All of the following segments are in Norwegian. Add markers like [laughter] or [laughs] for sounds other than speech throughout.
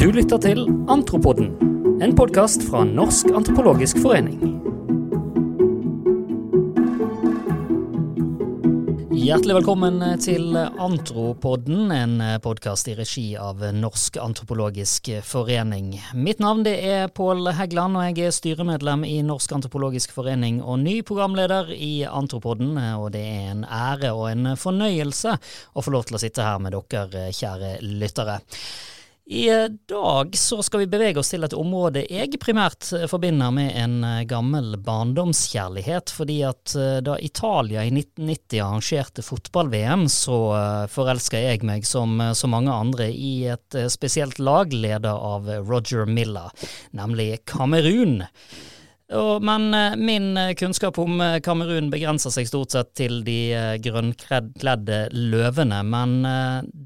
Du lytter til Antropoden, en podkast fra Norsk antropologisk forening. Hjertelig velkommen til Antropodden, en podkast i regi av Norsk antropologisk forening. Mitt navn det er Pål Heggeland, og jeg er styremedlem i Norsk antropologisk forening og ny programleder i Antropodden. Og det er en ære og en fornøyelse å få lov til å sitte her med dere, kjære lyttere. I dag så skal vi bevege oss til et område jeg primært forbinder med en eh, gammel barndomskjærlighet. Fordi at eh, da Italia i 1990 arrangerte fotball-VM, så eh, forelska jeg meg som så mange andre i et spesielt lag leda av Roger Miller, nemlig Kamerun. Men eh, min eh, kunnskap om eh, Kamerun begrenser seg stort sett til de grønnkledde løvene, men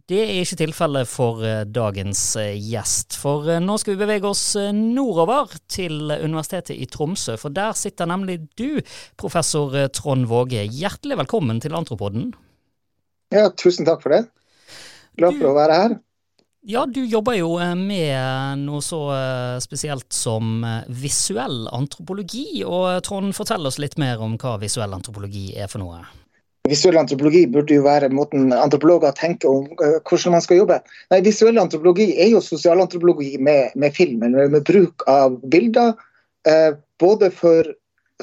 det er ikke tilfellet for dagens gjest. For nå skal vi bevege oss nordover til Universitetet i Tromsø, for der sitter nemlig du, professor Trond Våge. Hjertelig velkommen til Antropoden. Ja, tusen takk for det. Glad for å være her. Ja, du jobber jo eh, med noe så eh, spesielt som eh, visuell antropologi. Og Trond, fortell oss litt mer om hva visuell antropologi er for noe. Visuell antropologi burde jo være måten antropologer tenker om hvordan man skal jobbe. Nei, Visuell antropologi er jo sosialantropologi med, med film, eller med bruk av bilder. Både for,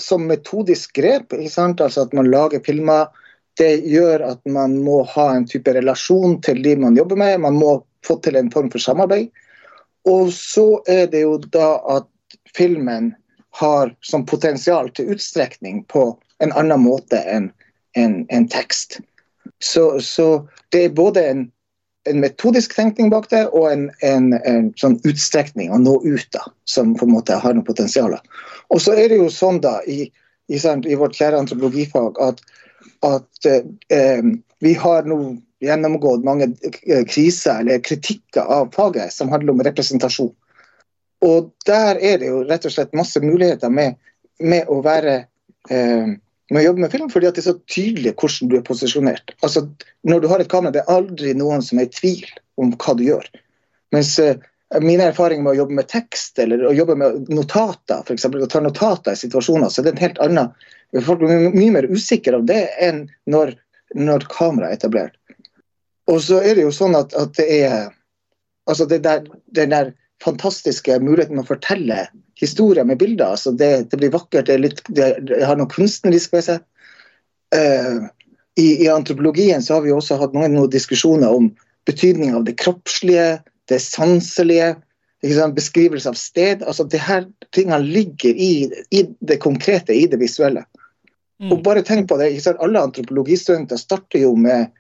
som metodisk grep, altså at man lager filmer. Det gjør at man må ha en type relasjon til de man jobber med. Man må fått til en form for samarbeid. Og så er det jo da at filmen har som potensial til utstrekning på en annen måte enn en, en tekst. Så, så, det er både en, en, metodisk tenkning bak det, og en, en sånn utstrekning å nå ut, da, som på en måte har noe potensial. Og så er det jo sånn da i, i, i vårt kjære antropologifag at, at eh, vi har nå gjennomgått mange kriser eller kritikker av faget som handler om representasjon. Og der er det jo rett og slett masse muligheter med, med å være eh, med å jobbe med film, fordi at det er så tydelig hvordan du er posisjonert. Altså, Når du har et kamera, det er aldri noen som er i tvil om hva du gjør. Mens eh, mine erfaringer med å jobbe med tekst eller å jobbe med notater, f.eks. å ta notater i situasjoner, så det er en helt annen Folk er mye mer usikre av det enn når, når kameraet er etablert. Og så er det jo sånn at, at det er altså det der, den der fantastiske muligheten å fortelle historier med bilder. altså Det, det blir vakkert, det, litt, det, det, har noe kunstnerisk ved seg. Uh, i, i, antropologien så har vi også hatt mange diskusjoner om betydningen av det kroppslige, det sanselige, beskrivelse av sted. altså det her tingene ligger i, i, det konkrete, i det visuelle. Mm. Og bare tenk på det, Alle antropologistudenter starter jo med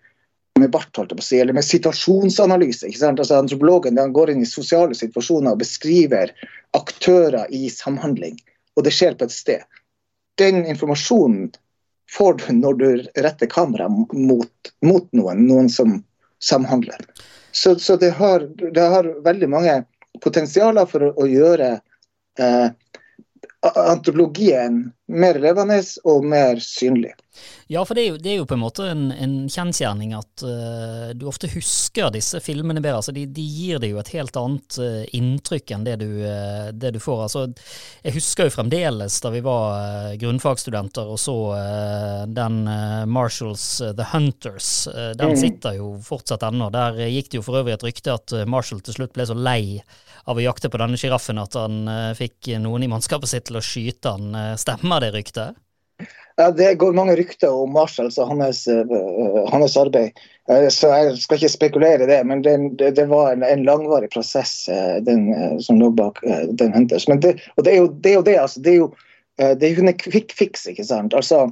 med bart, holdt jeg på å si, eller med situasjonsanalyse. ikke sant? Altså Antropologen han går inn i sosiale situasjoner og beskriver aktører i samhandling, og det skjer på et sted. Den informasjonen får du når du retter kameraet mot, mot, noen, noen som samhandler. Så, så det, har, det, har, veldig mange potensialer for å, å gjøre eh, antropologien mer levende og mer synlig. Ja, for det er jo, det er jo på en måte en, en kjensgjerning at uh, du ofte husker disse filmene bedre. Altså de, de, gir deg jo et helt annet uh, inntrykk enn det du, uh, det du, får. Altså, jeg husker jo fremdeles da vi var grunnfagsstudenter og så den Marshalls The Hunters. den mm. sitter jo fortsatt ennå. Der gikk det jo for øvrig et rykte at Marshall til slutt ble så lei av å jakte på denne sjiraffen at han fikk noen i mannskapet sitt til å skyte han. Stemmer det ryktet? Ja, Det går mange rykter om Marshalls og hans, uh, hans, arbeid. Så Jeg skal ikke spekulere i det, men det, det, var en, en, langvarig prosess den, som lå bak den Hunters. Men det, og det er jo det. Er det, altså, det er jo det er jo en quick fix. ikke sant? Altså,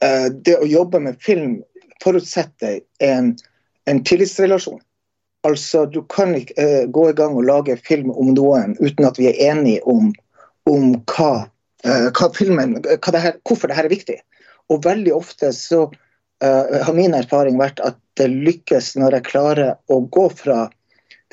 Det å jobbe med film forutsetter en, en tillitsrelasjon. Altså, Du kan ikke gå i gang og lage film om noen uten at vi er enige om, om hva uh, hva filmen, hva det her, hvorfor dette er viktig. Og veldig ofte så uh, har min erfaring vært at det lykkes når jeg klarer å gå fra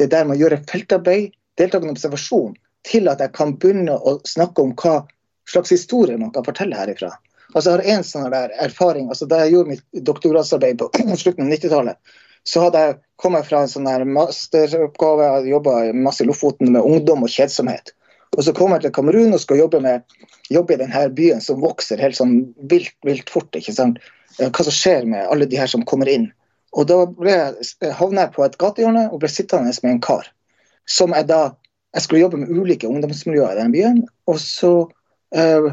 det der med å gjøre feltarbeid, deltakende observasjon, til at jeg kan begynne å snakke om hva slags historie man kan fortelle herifra. Altså Jeg har en sånn erfaring, altså Da jeg gjorde mitt doktorgradsarbeid på [clears throat] slutten av 90-tallet, så hadde jeg kommet fra en sånn her masteroppgave. Jeg jobba masse i Lofoten med ungdom og kjedsomhet. Og så kommer jeg til Kamerun og skal jobbe, med, jobbe i denne byen som vokser helt sånn vilt, vilt fort. ikke sant? Eh, hva som skjer med alle de her som kommer inn. Og da jeg havna jeg på et gatehjørne og ble sittende med en kar. Som jeg da Jeg skulle jobbe med ulike ungdomsmiljøer i den byen. Og så eh,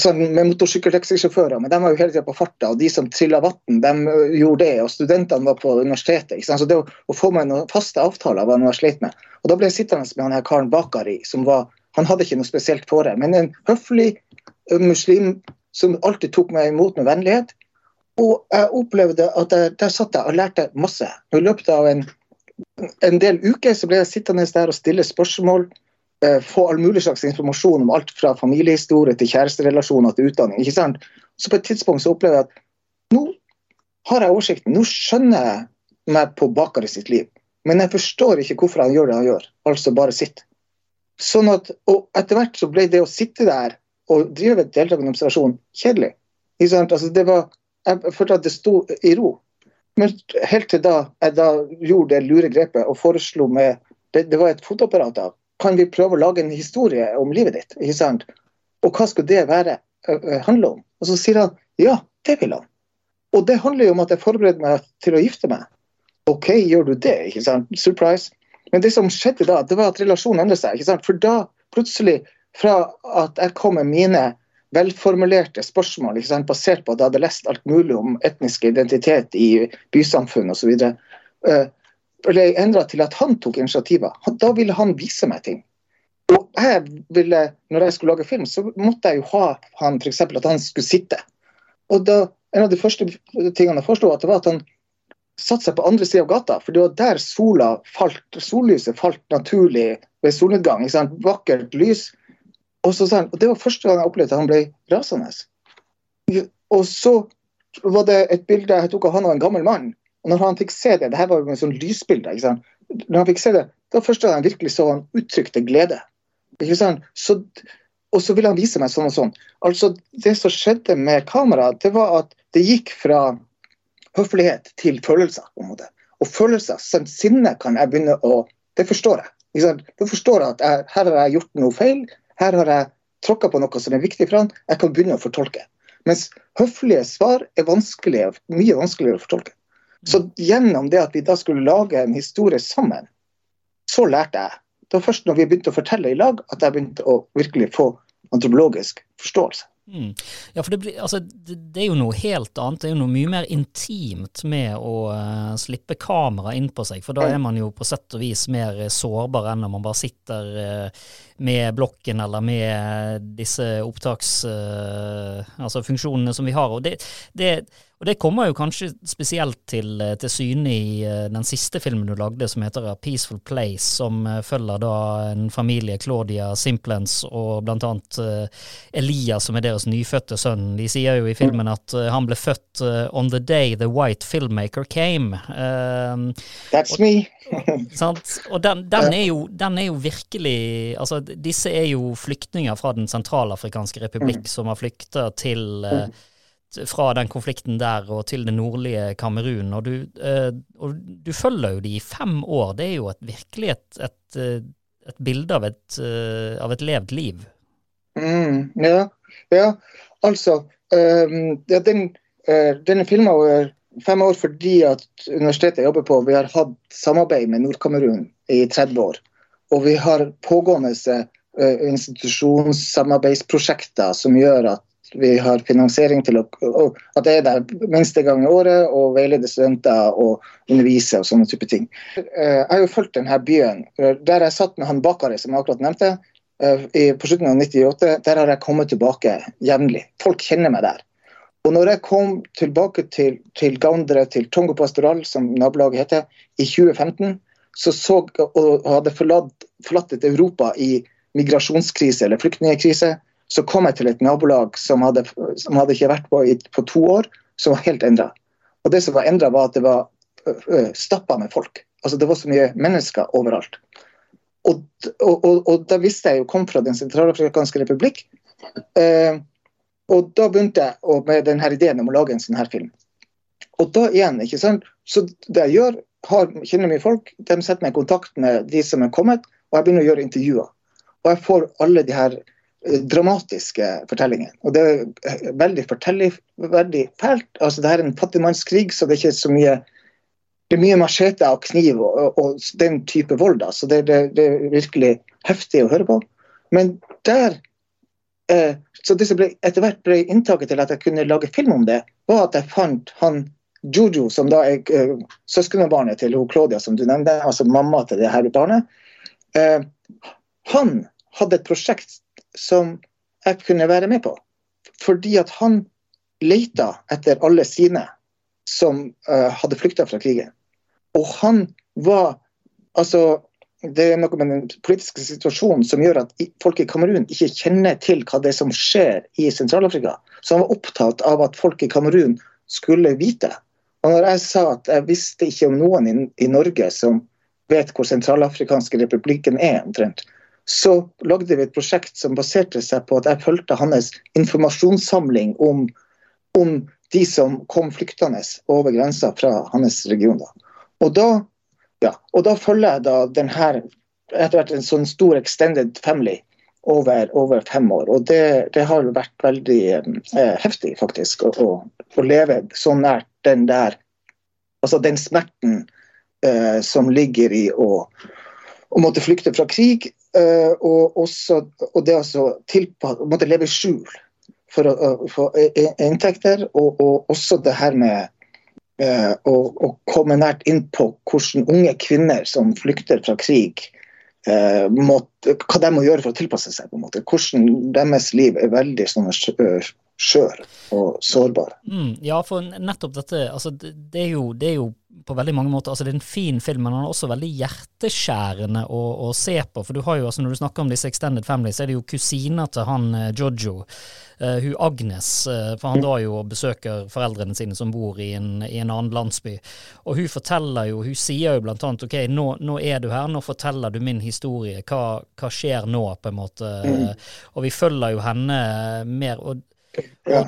sånn med motorsykkeltaxisjåfører, men de var jo hele tida på farta. Og de som trilla vann, de gjorde det. Og studentene var på universitetet. Så det å, å få meg noen faste avtaler var noe jeg slet med. Og da ble jeg sittende med han her karen Bakari, som var Han hadde ikke noe spesielt på det, men en høflig muslim som alltid tok meg imot med vennlighet. Og jeg opplevde at jeg, der satt jeg og lærte masse. I løpet av en, en del uker så ble jeg sittende der og stille spørsmål. Eh, få all mulig slags informasjon om alt fra familiehistorie til kjæresterelasjoner til utdanning. ikke sant? Så på et tidspunkt så opplever jeg at nå har jeg oversikten. Nå skjønner jeg meg på Bakari sitt liv. Men jeg forstår ikke hvorfor han gjør det han gjør. Altså bare sitt. Sånn at, og etter hvert så ble det å sitte der og drive deltakende observasjon kjedelig. Altså, det var jeg følte at det sto i ro. Men helt til da jeg da gjorde det lure grepet og foreslo med det, det var et fotoapparat av kan vi prøve å lage en historie om livet ditt? ikke sant? Og hva skulle det være, handle om? Og så sier han ja, det vil han. Og det handler jo om at jeg forbereder meg til å gifte meg. OK, gjør du det? ikke sant? Surprise. Men det som skjedde da, det var at relasjonen endret seg. ikke sant? For da plutselig, fra at jeg kom med mine velformulerte spørsmål sant, basert på at jeg hadde lest alt mulig om etnisk identitet i bysamfunn osv. Ble endra til at han tok initiativer. Da ville han vise meg ting. Og jeg ville, når jeg skulle lage film, så måtte jeg jo ha han f.eks. at han skulle sitte. Og da, En av de første tingene jeg forsto, var at han satte seg på andre sida av gata. For det var der sola falt, sollyset falt naturlig ved solnedgang. Vakkert lys. Og, så, og Det var første gang jeg opplevde at han ble rasende. Og så var det et bilde jeg tok av han og en gammel mann. Og når han fikk se det, det her var jo en sånn lysbilde, ikke sant? når han fikk se det, da første gang han virkelig så han uttrykte glede. Ikke sant? Så, og så ville han vise meg sånn og sånn. Altså, Det som skjedde med kameraet, det var at det gikk fra høflighet til følelser. på en måte. Og følelser, som sinne, kan jeg begynne å Det forstår jeg. Ikke sant? Da forstår at jeg, her har jeg gjort noe feil. Her har jeg tråkka på noe som er viktig for han. Jeg kan begynne å fortolke. Mens høflige svar er vanskelig, mye vanskeligere å fortolke. Så gjennom det at vi da skulle lage en historie sammen, så lærte jeg. Det var først når vi begynte å fortelle i lag, at jeg begynte å virkelig få antropologisk forståelse. Mm. Ja, for det, blir, altså, det, det, er jo noe helt annet. Det er jo noe mye mer intimt med å uh, slippe kamera inn på seg. For da er man jo på sett og vis mer sårbar enn når man bare sitter uh, med blokken eller med disse opptaksfunksjonene Uh, altså som vi har. Og det, det og det kommer jo kanskje spesielt til, eh, til syne i uh, den siste filmen du lagde, som heter A Peaceful Place, som uh, følger da en familie, Claudia Simplens og blant annet uh, Elias, som er deres nyfødte sønn. De sier jo i filmen at han ble født on the day the white filmmaker came. That's me. [laughs] sant? Og den, den, er jo, den, er jo, virkelig Altså, disse er jo flyktninger fra Den sentralafrikanske republikk mm. som har flykta til fra den konflikten der og til det nordlige Kamerun. Og du, eh, og du følger jo de i fem år. Det er jo et, virkelig et, et, eh, et bilde av et, eh, av et, levd liv. Mm, ja. ja, altså um, ja, den, uh, Denne filmen over fem år fordi at universitetet jeg jobber på, vi har hatt samarbeid med Nord-Kamerun i 30 år. Og vi har pågående uh, institusjonssamarbeidsprosjekter som gjør at vi har finansiering til å, at det er der minste gang i året, og veilede studenter og undervise og sånne type ting. Eh, jeg har jo fulgt denne byen. Der jeg satt med han Bakari, som jeg akkurat nevnte, eh, på slutten av 98, der har jeg kommet tilbake jevnlig. Folk kjenner meg der. Og når jeg kom tilbake til, til Gaundre, til Tongo Pastoral, som nabolaget heter, i 2015, så så, og hadde forlatt, forlatt et Europa i migrasjonskrise eller flyktningkrise, så kom jeg til et nabolag som hadde, som hadde ikke vært på i, på to år, som var helt endra. Og det som var endra, var at det var stappa med folk. Altså Det var så mye mennesker overalt. Og, og, og, og da visste jeg jo kom fra Den sentralafrikanske republikk. Eh, og da begynte jeg med denne ideen om å lage en sånn her film. og da igjen, ikke sant. Så det jeg gjør, har, kjenner mye folk, de setter meg i kontakt med de som er kommet, og jeg begynner å gjøre intervjuer. Og jeg får alle de her dramatiske fortellingen. Og det er veldig fortellerverdig fælt. Altså, det er en fattigmannskrig, så det er ikke så mye det er mye machete og kniv og, og, og, den type vold. da, så det, det, det, er virkelig heftig å høre på. Men der eh, så det som ble, etter hvert ble inntaket til at jeg kunne lage film om det, var at jeg fant han Jojo, som da er eh, søskenbarnet til Claudia, som du nevnte, altså mamma til det her barnet. Eh, han hadde et prosjekt som jeg kunne være med på. Fordi at han leita etter alle sine som uh, hadde flykta fra krigen. Og han var Altså, det er noe med den politiske situasjonen som gjør at folk i Kamerun ikke kjenner til hva det er som skjer i Sentral-Afrika. Så han var opptatt av at folk i Kamerun skulle vite. Og når jeg sa at jeg visste ikke om noen i, i Norge som vet hvor Sentralafrikanske republikken er, omtrent, så lagde vi et prosjekt som baserte seg på at jeg fulgte hans informasjonssamling om, om de som kom flyktende over grensa fra hans region. Og, da, ja, og da følger jeg da den her etter hvert en sånn stor extended family over, over fem år. Og det, det har vært veldig eh, heftig, faktisk, å, å, leve så nært den der Altså den smerten eh, som ligger i å, å, måtte flykte fra krig, og, også, og det altså tilpasse å måtte leve i skjul for å få inntekter, og, og, også det her med eh, å, å, komme nært inn på hvordan unge kvinner som flykter fra krig, eh, måtte, hva de må gjøre for å tilpasse seg. på en måte, Hvordan deres liv er veldig sånn skjør og sårbar. Mm, ja, for nettopp dette altså det, er jo, det, er jo, på veldig mange måter altså Det er en fin film, men den er også veldig hjerteskjærende å, å, se på. For du har jo, altså Når du snakker om disse Extended Family, så er det jo kusiner til han eh, Jojo. Uh, hun Agnes, uh, for han drar jo og besøker foreldrene sine som bor i en, i en, annen landsby. Og hun forteller jo, hun sier jo blant annet ok, nå, nå er du her, nå forteller du min historie, hva, hva skjer nå, på en måte. Mm. Og vi følger jo henne mer. og ja.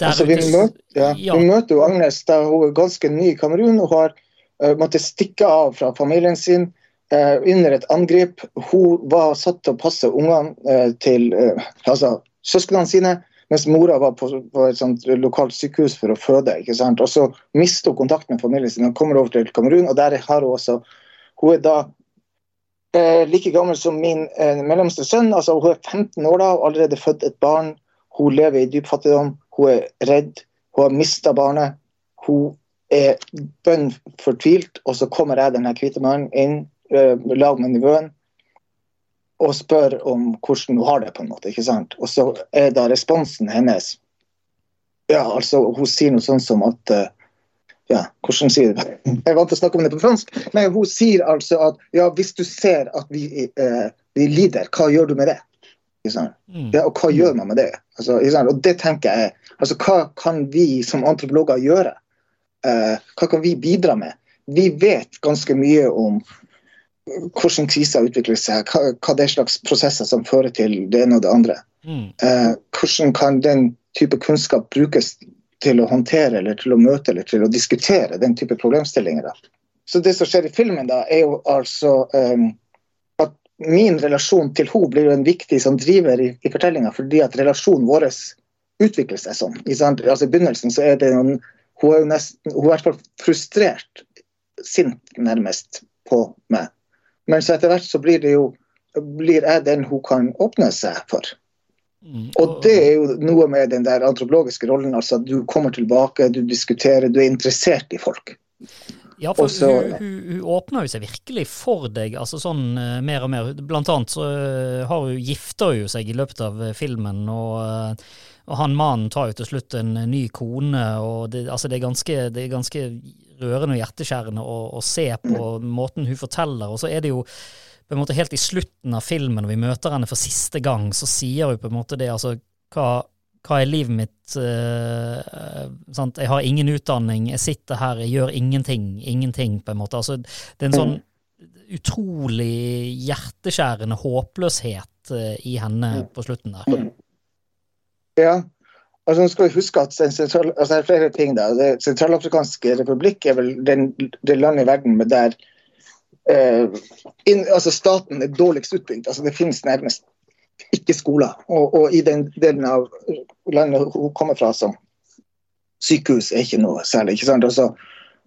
Altså, vi, møter, ja. ja. vi, møter, jo Agnes da hun er ganske ny i Kamerun og har uh, måttet stikke av fra familien sin uh, under et angrep. Hun var satt til å passe ungene uh, til altså, søsknene sine, mens mora var på, på, et sånt lokalt sykehus for å føde. ikke sant? Og Så mister hun kontakt med familien sin og kommer over til Kamerun. og der har Hun også, hun er da like gammel som min mellomste sønn. altså Hun er 15 år da og allerede født et barn. Hun lever i dyp fattigdom, hun er redd, hun har mista barnet. Hun er bønn fortvilt, og så kommer jeg, denne hvite mannen, inn uh, lag med nivåen og spør om hvordan hun har det. på en måte, ikke sant? Og så er da responsen hennes ja, altså Hun sier noe sånn som at uh, ja, hvordan sier du det? [laughs] Jeg er vant til å snakke om det på fransk. Men hun sier altså at ja, hvis du ser at vi, eh, vi lider, hva gjør du med det? Mm. Ja, og hva gjør man med det? Altså, og det tenker jeg, altså, Hva kan vi som antropologer gjøre? Uh, hva kan vi bidra med? Vi vet ganske mye om hvordan kriser utvikler seg, hva, hva det er slags prosesser som fører til det ene og det andre. Mm. Uh, hvordan kan den type kunnskap brukes til å håndtere eller til å møte eller til å diskutere den type problemstillinger? Da. Så Det som skjer i filmen, da, er jo altså um, min relasjon til henne blir jo en viktig sånn, driver i, i fortellinga, fordi at relasjonen vår utvikler seg sånn. Altså, I begynnelsen så er det noen Hun er jo nesten, hun er i hvert fall frustrert, sint nærmest, på meg. Men så etter hvert så blir det jo blir jeg den hun kan åpne seg for. Mm. Og det er jo noe med den der antropologiske rollen, altså du kommer tilbake, du diskuterer, du er interessert i folk. Ja, for Også, hun, hun, hun, åpner jo seg virkelig for deg, altså sånn uh, mer og mer. Blant annet så uh, har hun, gifter jo seg i løpet av uh, filmen, og, og han mannen tar jo til slutt en ny kone, og det, altså det, er, ganske, det er ganske rørende og hjerteskjærende å, å, se på mm. måten hun forteller, og så er det jo på en måte helt i slutten av filmen, når vi møter henne for siste gang, så sier hun på en måte det, altså hva hva er livet mitt? Uh, jeg har ingen utdanning, jeg sitter her, jeg gjør ingenting. Ingenting, på en måte. Altså, det er en sånn utrolig hjerteskjærende håpløshet uh, i henne på slutten der. Ja, altså nå skal vi huske at sentral, altså det er flere ting da. Det Sentralafrikanske republikk er vel den, det landet i verden med der eh, in, altså staten er dårligst utbygd. Altså det finnes nærmest ikke skoler. Og, og, i den delen av landet hun kommer fra, så sykehus er ikke noe særlig. ikke sant? Altså,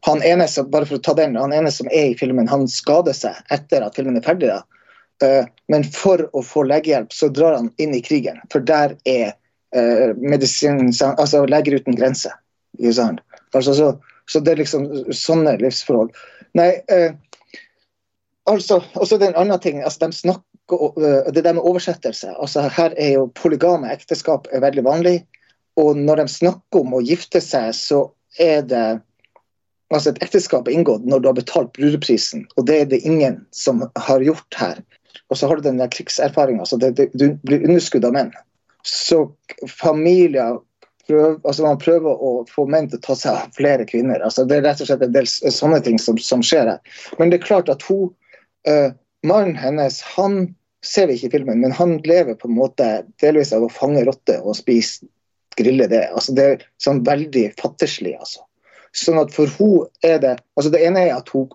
han ene som, bare for å ta den, han ene som er i filmen, han skader seg etter at filmen er ferdig. da. Uh, men for å få legehjelp, så drar han inn i krigen. For der er uh, medisin, altså Leger uten grenser. Altså, så, så, det er liksom sånne livsforhold. Nei, uh, altså, også det er en annen ting. altså de snakker, Det der med oversettelse. altså Her er jo polygame ekteskap er veldig vanlig. Og når de snakker om å gifte seg, så er det altså et ekteskap er inngått når du har betalt brudeprisen, og det er det ingen som har gjort her. Og så har du den der krigserfaringa, så det, det, du blir underskudd av menn. Så familier prøver, altså man prøver å få menn til å ta seg av flere kvinner. altså Det er rett og slett en del sånne ting som, som skjer her. Men det er klart at hun, uh, mannen hennes, han ser vi ikke i filmen, men han lever på en måte delvis av å fange rotter og spise grille det. altså Det er sånn veldig fattigslig, altså. Sånn at for hun er det altså Det ene er at hun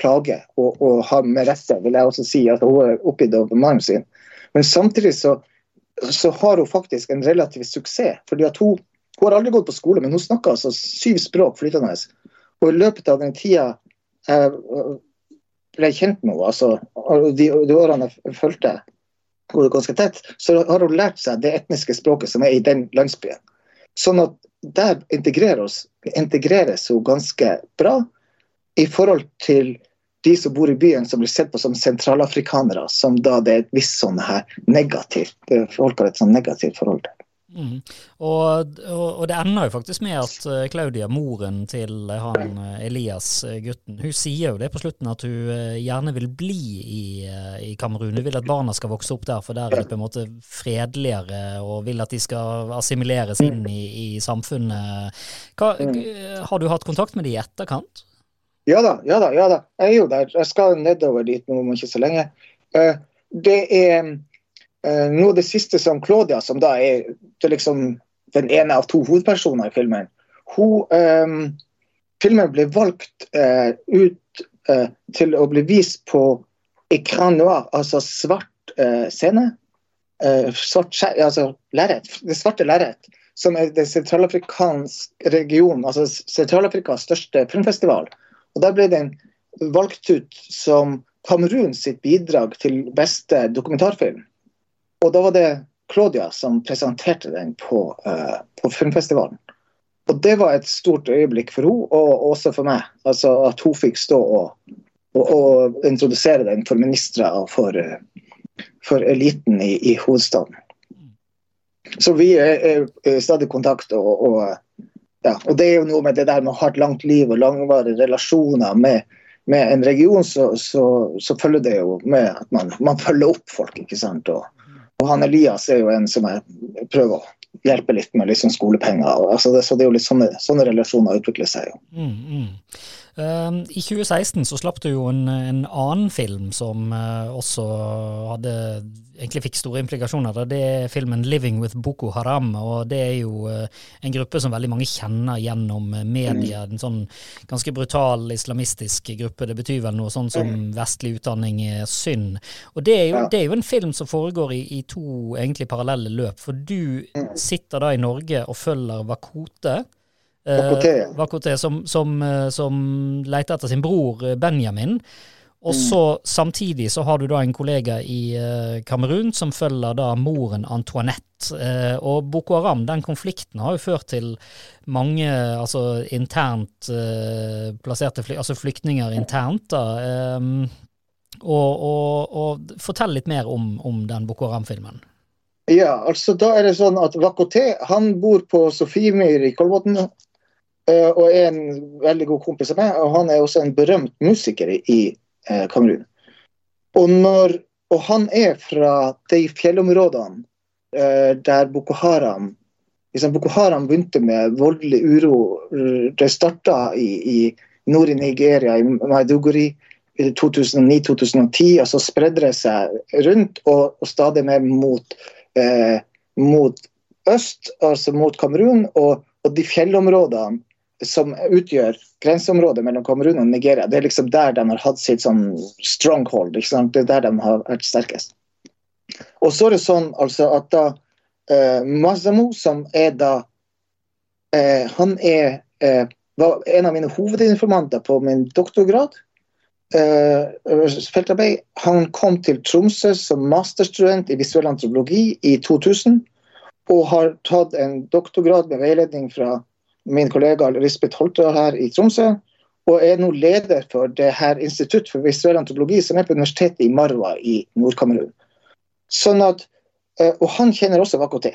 klager, og, og har med rette, vil jeg også si, at hun er oppgitt over mannen sin. Men samtidig så, så, har hun faktisk en relativ suksess. fordi at hun, hun har aldri gått på skole, men hun snakker altså syv språk flytende. Og i løpet av den tida jeg ble kjent med henne, altså, de, de årene jeg fulgte henne ganske tett, så har hun lært seg det etniske språket som er i den landsbyen. Sånn at der integreres, integreres hun ganske bra i forhold til de som bor i byen som blir sett på som sentralafrikanere, som da det er et visst sånn her negativt, folk har et sånn negativt forhold til. Mm. Og, og, og, det ender jo faktisk med at uh, Claudia, moren til han uh, Elias, gutten, hun sier jo det på slutten at hun gjerne vil bli i, i Kamerun. Hun vil at barna skal vokse opp der, for der er det på en måte fredeligere, og vil at de skal assimileres inn i, i samfunnet. Hva, har du hatt kontakt med de i etterkant? Ja da, ja da. ja da. Jeg er jo der. Jeg skal nedover dit nå om ikke så lenge. det er noe av det siste som Claudia, som da er, liksom den ene av to hovedpersoner i filmen hun, um, Filmen ble valgt uh, ut uh, til å bli vist på écran noir, altså svart scene. svart altså lerret. Det svarte lerret. Som er det sentralafrikansk region, altså Sentral-Afrikas største filmfestival. Og Der ble den valgt ut som Kamerun sitt bidrag til beste dokumentarfilm. Og da var det Claudia som presenterte den på, uh, på filmfestivalen. Og det var et stort øyeblikk for henne, og også for meg. Altså At hun fikk stå og, og, og introdusere den for ministre og for, for eliten i, i, hovedstaden. Så vi er, i stadig kontakt. Og, og, ja, og, det er jo noe med det der med å ha et langt liv og langvarige relasjoner med, med en region, så, så, så, følger det jo med at man, man følger opp folk. ikke sant? Og, og han Elias er jo en som jeg prøver å hjelpe litt med liksom skolepenger. Altså det, så det er jo litt sånne, sånne relasjoner utvikler seg jo. Mm, mm. Uh, I 2016 så slapp du jo en, en annen film som uh, også hadde egentlig fikk store implikasjoner. Det er filmen 'Living with Boko Haram'. og Det er jo uh, en gruppe som veldig mange kjenner gjennom media. En sånn ganske brutal islamistisk gruppe. Det betyr vel noe sånn som vestlig utdanning er synd. Og Det er jo, det er jo en film som foregår i, i to egentlig parallelle løp. For du sitter da i Norge og følger Vakote Vakote, eh, som, som, eh, som leter etter sin bror eh, Benjamin. Og så mm. Samtidig så har du da en kollega i Kamerun som følger da moren Antoinette. Eh, og Boko Haram, den konflikten har jo ført til mange altså internt plasserte altså flyktninger internt. da. Eh, og, og, og, fortell litt mer om, om den Boko Haram-filmen. Ja, altså da er det sånn at Vakote han bor på Sofiemyr i Kolbotn og er en veldig god kompis av meg. Og han er også en berømt musiker i eh, Kamerun. Og, når, og han er fra de fjellområdene eh, der Boko Haram liksom Boko Haram begynte med voldelig uro. Det starta i, i nord i Nigeria, i Maiduguri i 2009-2010. Og så spredde det seg rundt, og, og stadig mer mot, eh, mot øst, altså mot Kamerun, og, og, de fjellområdene som utgjør grenseområdet mellom Kamerun og Nigeria, det er liksom der de har hatt sitt sånn stronghold. Det er der de har vært sterkest. Og så er det sånn altså at da eh, Mazamo, som er da eh, Han er eh, var en av mine hovedinformanter på min doktorgrad. Uh, feltarbeid. Han kom til Tromsø som masterstudent i visuell antropologi i 2000. Og har tatt en doktorgrad med veiledning fra min kollega Lisbeth Holter her i Tromsø. Og er nå leder for det her Institutt for visuell antropologi, som er på universitetet i Marwa i Nord-Kamerun. Sånn uh, og han kjenner også Vakote.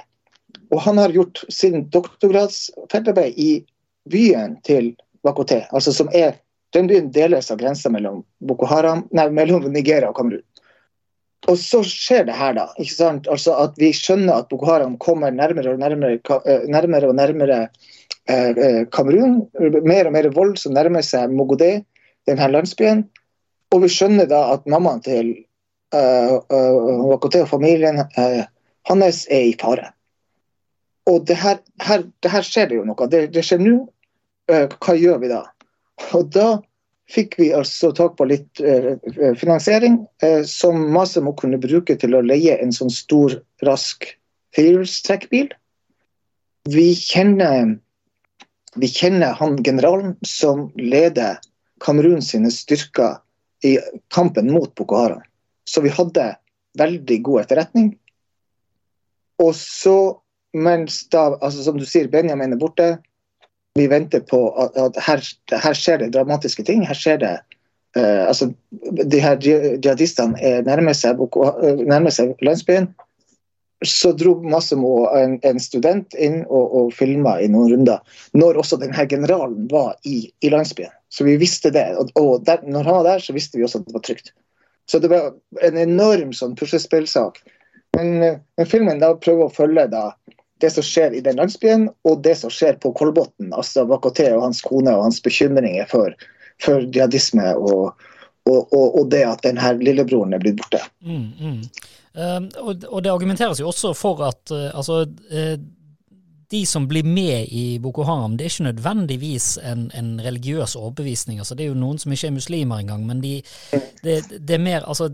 Og han har gjort sin doktorgradsfeltarbeid i byen til Bakote, altså som er den byen deles av grensa mellom, mellom Nigeria og Kamerun. Og så skjer det her, da. ikke sant? Altså At vi skjønner at Boko Haram kommer nærmere og nærmere, eh, nærmere, og nærmere eh, eh, Kamerun. Mer og mer vold som nærmer seg Mogodé, denne landsbyen. Og vi skjønner da at mammaen til uh, uh, Wakote og familien hans er i fare. Og det her, her, det her skjer det jo noe. Det, det skjer nå. Hva gjør vi da? Og da fikk vi altså tak på litt finansiering som masse må kunne bruke til å leie en sånn stor, rask firehjulstrekkbil. Vi kjenner, vi kjenner han generalen som leder Kamerun sine styrker i kampen mot Boko Haram. Så vi hadde veldig god etterretning. Og så mens da, altså som du sier, Benjamin er borte. Vi venter på at, at her, her, skjer det dramatiske ting. Her skjer det uh, altså, De her jihadistene nærmer seg, nærmer seg landsbyen. Så dro Massimo en, en student inn og, og filma i noen runder. Når også denne generalen var i, i landsbyen. Så vi visste det. Og, og der, når han var der, så visste vi også at det var trygt. Så det var en enorm sånn puslespillsak. Men, men filmen da prøver å følge da det som skjer i den landsbyen, og det som skjer på Kolbotn. Altså Vakoté og hans kone og hans bekymringer for, for jihadisme og, og, og, og, det at denne lillebroren er blitt borte. Mm, mm. Uh, og, det argumenteres jo også for at uh, altså, uh, de som blir med i Boko Haram, det er ikke nødvendigvis en, en religiøs overbevisning. Altså, det er jo noen som ikke er muslimer engang, men de, det, det, er mer altså,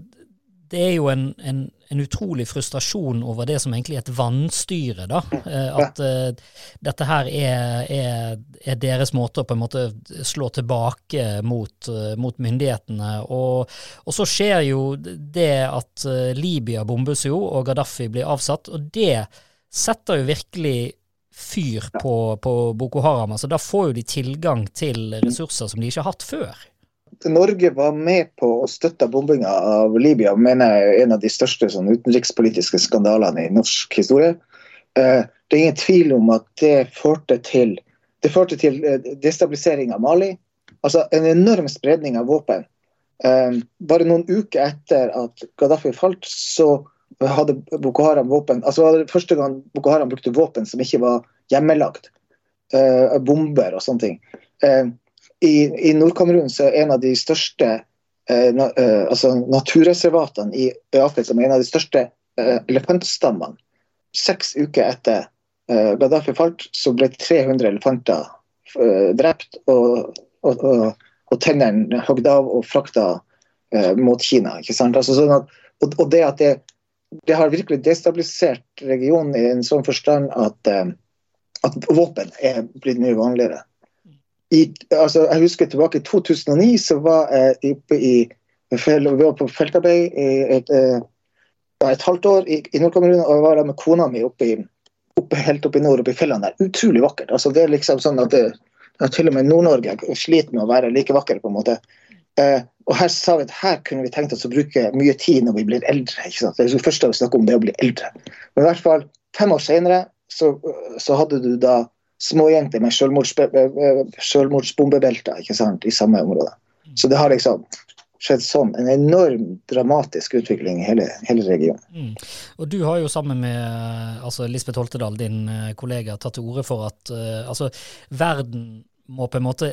det er jo en, en, en, utrolig frustrasjon over det som egentlig er et vannstyre. da, eh, At uh, dette her er, er, er, deres måte å på en måte slå tilbake mot, uh, mot myndighetene. Og, og, så skjer jo det at Libya bombes jo, og Gaddafi blir avsatt. Og det setter jo virkelig fyr på, på Boko Haram. altså Da får jo de tilgang til ressurser som de ikke har hatt før. Norge var med på å støtte bombinga av Libya, mener jeg er en av de største sånn, utenrikspolitiske skandalene i norsk historie. Eh, det er ingen tvil om at det førte til, det førte til eh, destabilisering av Mali. Altså en enorm spredning av våpen. Eh, bare noen uker etter at Gaddafi falt, så hadde Boko Haram våpen altså var det første gang Boko Haram brukte våpen som ikke var hjemmelagd. Bomber og sånne ting i, i Nord-Kamerun er en av de største eh, na, eh, altså naturreservatene i Afrika som er en av de største eh, elefantstammene. Seks uker etter eh, Gaddafi falt, så ble 300 elefanter eh, drept og, og, og, og tennene hogd av og frakta eh, mot Kina. ikke sant? Altså, sånn at, og, og, det at det, det, har virkelig destabilisert regionen i en sånn forstand at, at våpen er blitt mye vanligere i, altså, jeg husker tilbake i 2009 så var jeg oppe i vi var på feltarbeid i et, et, et halvt år i, i Nord-Kamerun, og jeg var der med kona mi oppe, i, oppe, helt oppe i nord, oppe i fjellene der. Utrolig vakkert. altså det er liksom sånn at det, Til og med Nord-Norge sliter med å være like vakker. på en måte. Eh, og her sa vi at her kunne vi tenkt oss å bruke mye tid når vi blir eldre. ikke sant? Det er det første vi snakker om, det å bli eldre. Men i hvert fall fem år senere så, så hadde du da småjenter med selvmordsbombebelter i samme område. Så det har liksom skjedd sånn. En enorm dramatisk utvikling i hele, hele regionen. Mm. Og Du har jo sammen med altså Lisbeth Holtedal, din eh, kollega, tatt til orde for at uh, altså, verden må på en måte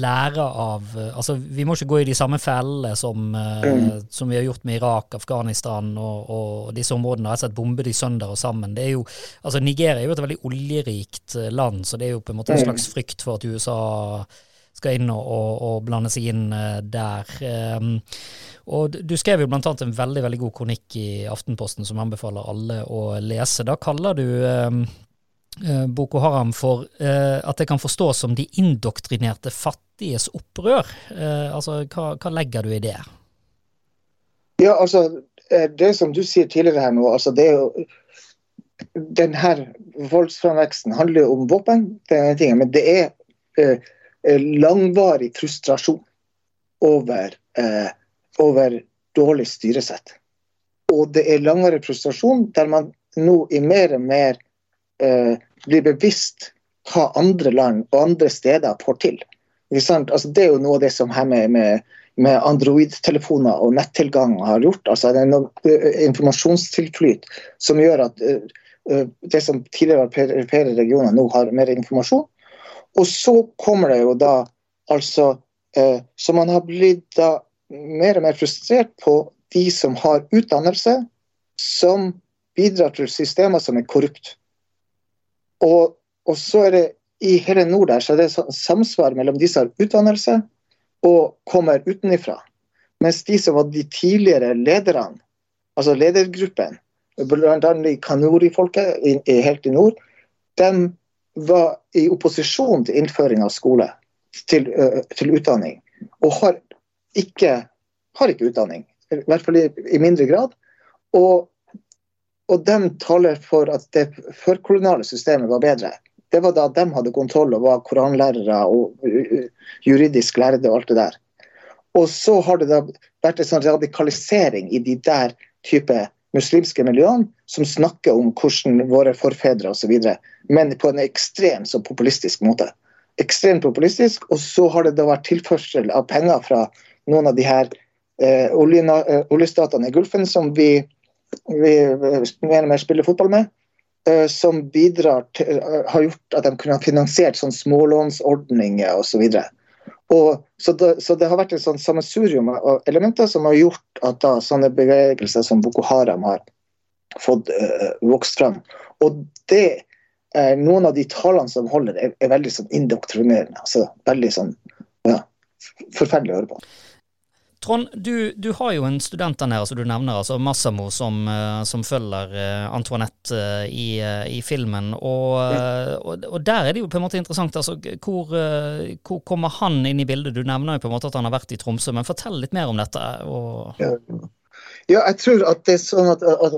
lære av altså Vi må ikke gå i de samme fellene som, mm. som vi har gjort med Irak, Afghanistan og, og disse områdene. Altså bombe de sønder og sammen. Det er jo, altså Nigeria er jo et veldig oljerikt land, så det er jo på en måte en mm. slags frykt for at USA skal inn og, og, og blande seg inn der. Um, og Du skrev jo bl.a. en veldig veldig god kronikk i Aftenposten som anbefaler alle å lese. Da kaller du um, Boko Haram for uh, at det kan forstås som de indoktrinerte fattiges opprør. Uh, altså, hva, hva, legger du i det? Ja, altså, Det som du sier tidligere her nå, altså det er jo den her voldsframveksten handler jo om våpen, det er men det er eh, langvarig frustrasjon over eh, over dårlig styresett. Og det er langvarig frustrasjon der man nå i mer og mer eh, blir bevisst hva andre land og andre steder får til. Altså, det er jo noe av det som her med, med, med Android-telefoner og nettilgang har gjort. Altså, det er eh, informasjonstilflyt som gjør at uh, det som tidligere var perifere regioner, nå har mer informasjon. Og så kommer det jo da altså uh, Så man har blitt da mer og mer frustrert på de som har utdannelse, som bidrar til systemer som er korrupt. Og, og så er det i hele nord der, så er det samsvar mellom de som har utdannelse og kommer utenifra. Mens de som var de tidligere lederne, altså ledergruppen, bl.a. Kanuri-folket helt i nord, de var i opposisjon til innføring av skole, til, til utdanning. Og har ikke, har ikke utdanning. I hvert fall i, i mindre grad. Og, og de taler for at det førkoloniale systemet var bedre. Det var da de hadde kontroll og var koranlærere og juridisk lærde og alt det der. Og så har det da vært en sånn radikalisering i de der type muslimske miljøene som snakker om hvordan våre forfedre osv., men på en ekstremt så populistisk måte. Ekstremt populistisk, og så har det da vært tilførsel av penger fra noen av de her eh, oljestatene i Gulfen som vi, vi mener og mer spiller fotball med. Eh, som bidrar til, eh, har gjort at de kunne ha finansiert sånn smålånsordninger osv. Så, så, det, så det har vært et sånn sammensurium av elementer som har gjort at da, sånne bevegelser som Boko Haram har fått uh, vokst frem. Og det uh, noen av de talene som holder, er, er veldig sånn indoktrinerende. Altså veldig sånn ja, forferdelig å høre på. Trond, du, du, har jo en student der nede som du nevner, altså Massamo, som, eh, som følger uh, Antoinette uh, i, i, filmen. Og, og, og, der er det jo på en måte interessant. altså hvor, hvor, kommer han inn i bildet? Du nevner jo på en måte at han har vært i Tromsø, men fortell litt mer om dette. Og... Ja. ja. jeg tror at det er sånn at, at,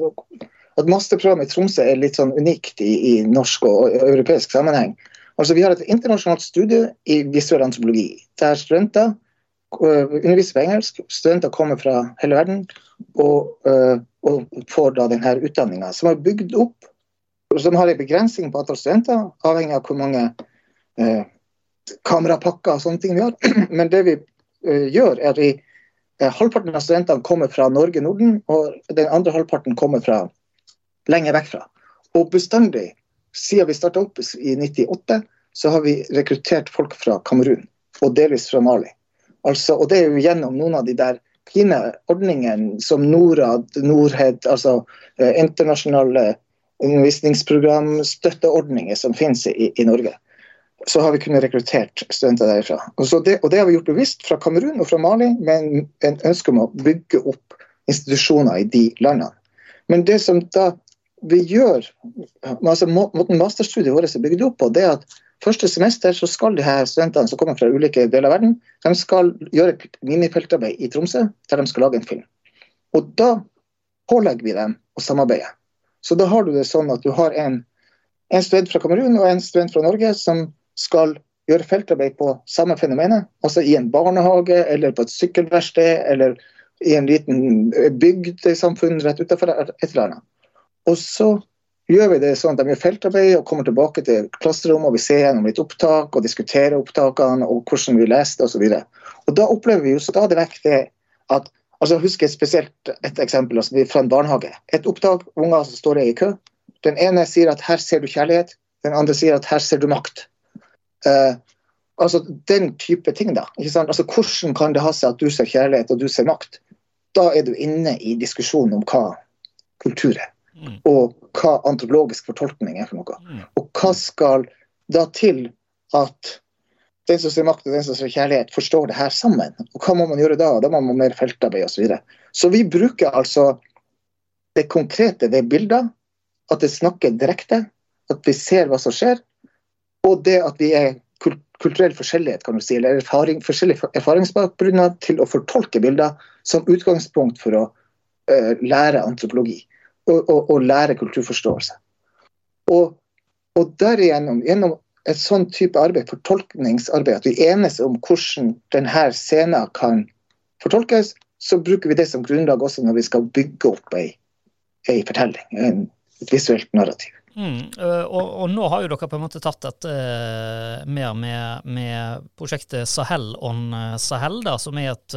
at masterprogrammet i Tromsø er litt sånn unikt i, i norsk og, og europeisk sammenheng. Altså Vi har et internasjonalt studie i visuell antropologi, der studenter Eh, underviser på engelsk. Studenter kommer fra hele verden og, uh, og får da denne utdanninga, som er bygd opp som har en begrensning på antall studenter, avhengig av hvor mange eh, kamerapakker og sånne ting vi har. [clears throat] Men det vi eh, gjør, er at vi halvparten av studentene kommer fra Norge, Norden, og den andre halvparten kommer fra lenger vekk fra. Og bestandig, siden vi starta opp i 98, så har vi rekruttert folk fra Kamerun og delvis fra Mali. Altså, og det er jo gjennom noen av de der fine ordningene som Norad, Norhed, altså eh, internasjonale undervisningsprogram, støtteordninger som finnes i, i, Norge. Så har vi kunnet rekruttert studenter derifra. Og det, og det, har vi gjort bevisst fra Kamerun og fra Mali, med en ønske om å bygge opp institusjoner i de landene. Men det som da vi gjør, altså måten masterstudiet vårt er bygd opp på, det er at Første semester så skal de her studentene som kommer fra ulike deler av verden, de skal gjøre et minifeltarbeid i Tromsø der de skal lage en film. Og da pålegger vi dem å samarbeide. Så da har du det sånn at du har en, en student fra Kamerun og en student fra Norge som skal gjøre feltarbeid på samme fenomenet. Altså i en barnehage eller på et sykkelverksted eller i en liten bygdesamfunn rett utenfor et eller annet. Og så gjør vi det sånn at de gjør feltarbeid og kommer tilbake til klasserommet og vi ser gjennom litt opptak og diskuterer opptakene og hvordan vi leste osv. Da opplever vi jo stadig vekk det at altså Jeg spesielt et eksempel altså fra en barnehage. Et opptak, unger som står i kø. Den ene sier at 'her ser du kjærlighet', den andre sier at 'her ser du makt'. Uh, Altså den type ting, da. ikke sant? Altså Hvordan kan det ha seg at du ser kjærlighet og du ser makt? Da er du inne i diskusjonen om hva kultur er. Mm. Og hva antropologisk fortolkning er for noe. Mm. Og hva skal da til at den som ser makt og den som ser kjærlighet, forstår det her sammen. Og hva må man gjøre da? Da må man mer feltarbeid osv. Så, videre. så vi bruker altså det konkrete ved bilder, at det snakker direkte, at vi ser hva som skjer, og det at vi er kulturell forskjellighet, kan du si, eller erfaring, forskjellige erfaringsbakgrunner til å fortolke bilder som utgangspunkt for å uh, lære antropologi og, og, og, lære kulturforståelse. Og, og derigjennom, gjennom et sånn type arbeid, fortolkningsarbeid, at vi enes om hvordan denne scenen kan fortolkes, så bruker vi det som grunnlag også når vi skal bygge opp ei, ei fortelling, en, et visuelt narrativ. Mm, og, og, nå har jo dere på en måte tatt dette uh, mer med, med, prosjektet Sahel on Sahel, da, som er et,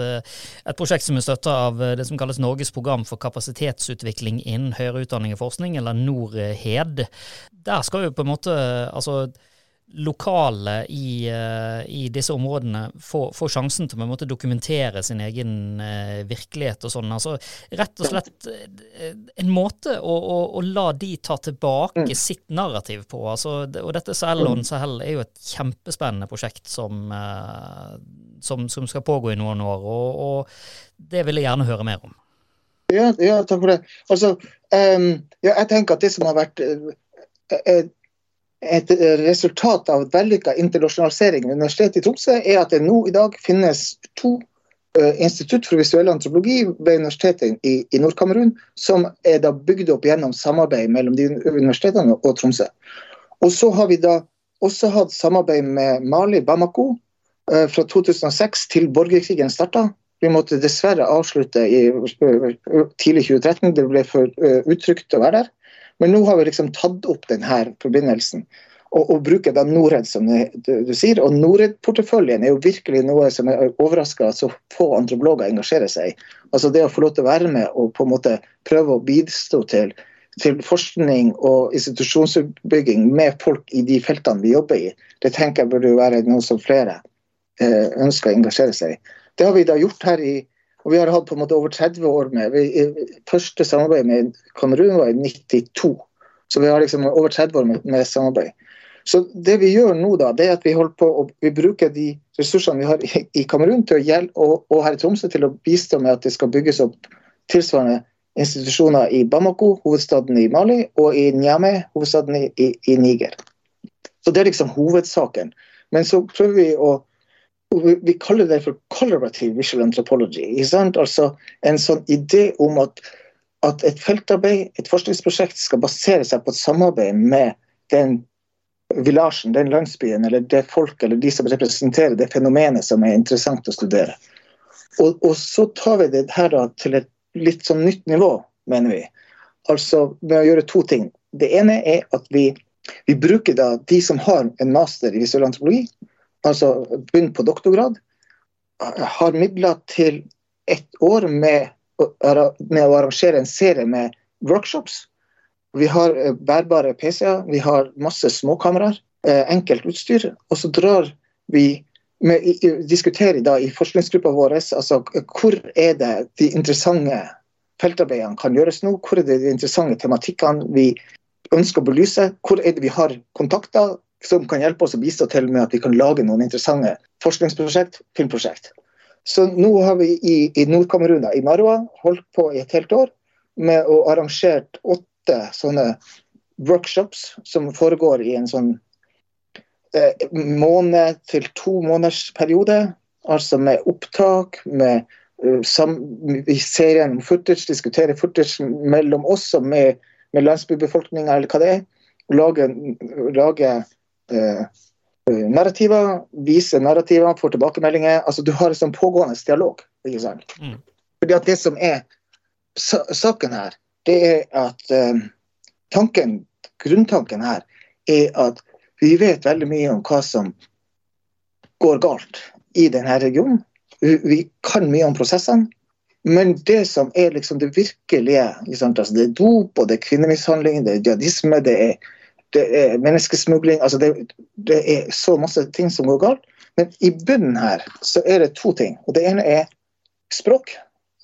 et prosjekt som er støtta av det som kalles Norges program for kapasitetsutvikling innen høyere utdanning og forskning, eller NORHED. Der skal jo på en måte altså lokale i, uh, i, disse områdene får, får, sjansen til å dokumentere sin egen uh, virkelighet og sånn. Altså, rett og slett uh, en måte å, å, å, la de ta tilbake mm. sitt narrativ på. Altså, og dette Sahel on mm. Sahel er jo et kjempespennende prosjekt som, som, som, skal pågå i noen år, og, og det vil jeg gjerne høre mer om. Ja, ja takk for det. Altså, um, ja, jeg tenker at det som har vært et resultat av vellykka internasjonalisering ved Universitetet i Tromsø er at det nå i dag finnes to uh, institutt for visuell antropologi ved Universitetet i, i Nord-Kamerun, som er da bygd opp gjennom samarbeid mellom de universitetene og Tromsø. Og så har vi da også hatt samarbeid med Mali, Bamako, uh, fra 2006 til borgerkrigen starta. Vi måtte dessverre avslutte i uh, tidlig 2013, det ble for utrygt å være der. Men nå har vi liksom tatt opp denne forbindelsen. Og, og bruker da Norred, som du, du sier. Og Norred-porteføljen er jo virkelig noe som er overraska at så få antropologer engasjerer seg i. Altså det å få lov til å være med og på en måte prøve å bistå til, til forskning og institusjonsbygging med folk i de feltene vi jobber i, det tenker jeg burde jo være noe som flere eh, ønsker å engasjere seg i. Det har vi da gjort her i og vi har hatt på en måte over 30 år med vi, Første samarbeid med Kamerun var i 92. Så vi har liksom over 30 år med, med, samarbeid. Så det vi gjør nå, da, det er at vi holder på å vi bruker de ressursene vi har i, i Kamerun til å gjelde, og, og, her i Tromsø til å bistå med at det skal bygges opp tilsvarende institusjoner i Bamako, hovedstaden i Mali, og i Niamey, hovedstaden i, i, i Niger. Så det er liksom hovedsaken. Men så prøver vi å vi, kaller det for collaborative visual anthropology. Altså En sånn idé om at, at, et feltarbeid, et forskningsprosjekt, skal basere seg på et samarbeid med den villasjen, den landsbyen, eller det folket, eller de som representerer det fenomenet som er interessant å studere. Og, og så tar vi det her da, til et litt sånn nytt nivå, mener vi. Altså med å gjøre to ting. Det ene er at vi, vi bruker da de som har en master i visuell antropologi, altså begynt på doktorgrad, har midler til ett år med, med å arrangere en serie med workshops. Vi har eh, bærbare PC-er, vi har masse småkameraer, eh, enkelt utstyr. Og så drar vi med, diskuterer da i forskningsgruppa vår altså, hvor er det de interessante feltarbeidene kan gjøres nå. Hvor er det de interessante tematikkene vi ønsker å belyse. Hvor er det vi har kontakter som kan hjelpe oss å bistå til med at vi kan lage noen interessante forskningsprosjekt, filmprosjekt. Så nå har vi i, i Nord-Kameruna, i Marwa, holdt på i et helt år med å arrangere åtte sånne workshops som foregår i en sånn eh, måned til to måneders periode. Altså med opptak, med uh, sam, vi ser gjennom footage, diskuterer footage mellom oss og med, med landsbybefolkninga, eller hva det er. Lage, lage narrativer, vise narrativer, få tilbakemeldinger. altså Du har en sånn pågående dialog. ikke sant? Mm. Fordi at Det som er saken her, det er at uh, tanken, grunntanken her er at vi vet veldig mye om hva som går galt i denne regionen. Vi kan mye om prosessene. Men det som er liksom det virkelige, altså det er dop og det er kvinnemishandling, det er jihadisme, det er det er menneskesmugling altså det, det, er så masse ting som går galt. Men i bunnen her så er det to ting. Og det ene er språk.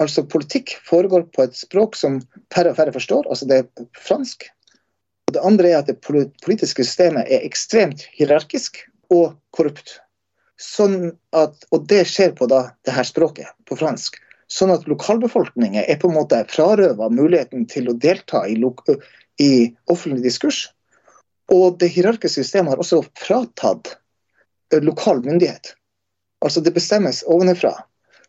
Altså politikk foregår på et språk som færre og færre forstår, altså det er fransk. Og det andre er at det politiske systemet er ekstremt hierarkisk og korrupt. Sånn at, og det skjer på da, det her språket, på fransk. Sånn at lokalbefolkningen er på en måte frarøva muligheten til å delta i, i offentlig diskurs. Og det hierarkiske systemet har også fratatt lokal myndighet. Altså det bestemmes ovenfra.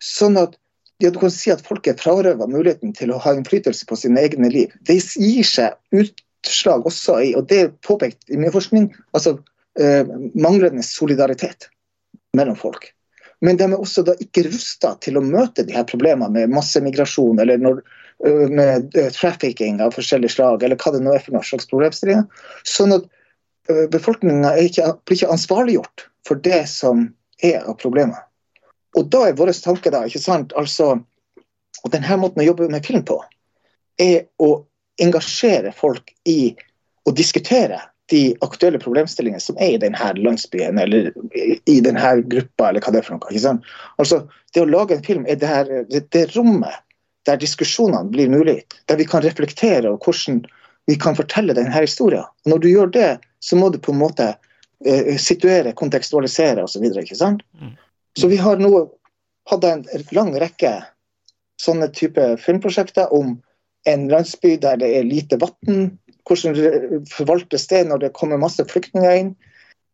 Sånn at ja, du kan si at folk er frarøva muligheten til å ha innflytelse på sine egne liv. Det gir seg utslag også i, og det er påpekt i mye forskning, altså eh, manglende solidaritet mellom folk. Men de er også da ikke rusta til å møte de her problemene med massemigrasjon eller når, eh, med uh, trafficking av forskjellige slag, eller hva det nå er for noe slags problemstillinger. Sånn at uh, befolkninga blir ikke ansvarliggjort for det som er av problemer. Og da er vår tanke da, ikke sant, altså Og denne måten å jobbe med film på, er å engasjere folk i å diskutere de aktuelle problemstillingene som er i denne landsbyen eller i denne gruppa, eller hva det er for noe. Altså, Det å lage en film er det, her, det, det rommet der diskusjonene blir mulig, der vi kan reflektere over hvordan vi kan fortelle denne historien. Når du gjør det, så må du på en måte eh, situere, kontekstualisere osv. Mm. Så vi har nå hatt en lang rekke sånne type filmprosjekter om en landsby der det er lite vann. Hvordan forvaltes det når det kommer masse flyktninger inn?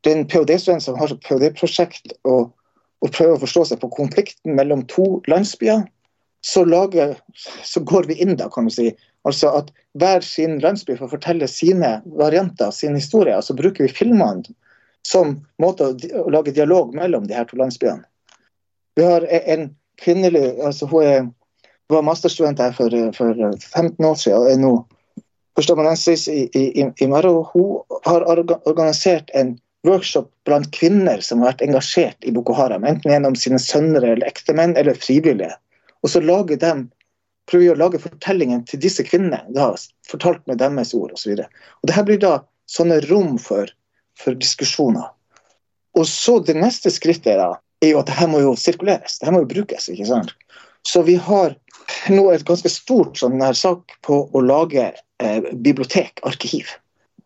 Det er en ph.d.-student som har et ph.d.-prosjekt og, og, prøver å forstå seg på konflikten mellom to landsbyer. Så, lager, så, går vi inn da, kan du si. Altså at hver sin landsby får fortelle sine varianter, sine historier. Så bruker vi filmene som måte å, lage dialog mellom de her to landsbyene. Vi har en kvinnelig altså Hun er, var masterstudent her for, for 15 år siden og er nå førsteamanuensis i, i, i Maro. Hun har organisert en workshop blant kvinner som har vært engasjert i Boko Haram, enten gjennom sine sønner eller ektemenn eller frivillige. Og så lager de, prøver å lage fortellingen til disse kvinnene, da, fortalt med deres ord osv. Dette blir da sånne rom for, for diskusjoner. Og så Det neste skrittet da, er jo at dette må jo sirkuleres, dette må jo brukes. ikke sant? Så vi har nå et ganske stort sånn her sak på å lage eh, bibliotek, arkiv.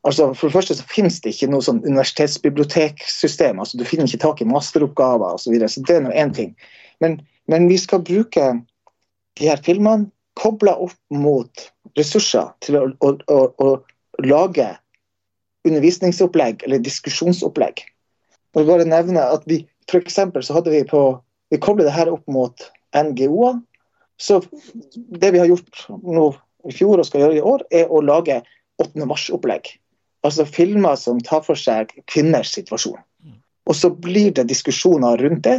Altså, for det første så finnes det ikke noe sånn universitetsbiblioteksystem. altså Du finner ikke tak i masteroppgaver osv. Så, videre, så det er nå én ting. Men, men, vi skal bruke de her filmene kobla opp mot ressurser til å, å, å, å lage undervisningsopplegg eller diskusjonsopplegg. Jeg vil bare nevne at vi, for så hadde vi på Vi kobler det her opp mot NGO-er. Så det vi har gjort nå i fjor og skal gjøre i år, er å lage 8. mars-opplegg. Altså filmer som tar for seg kvinners situasjon. Og så blir det diskusjoner rundt det.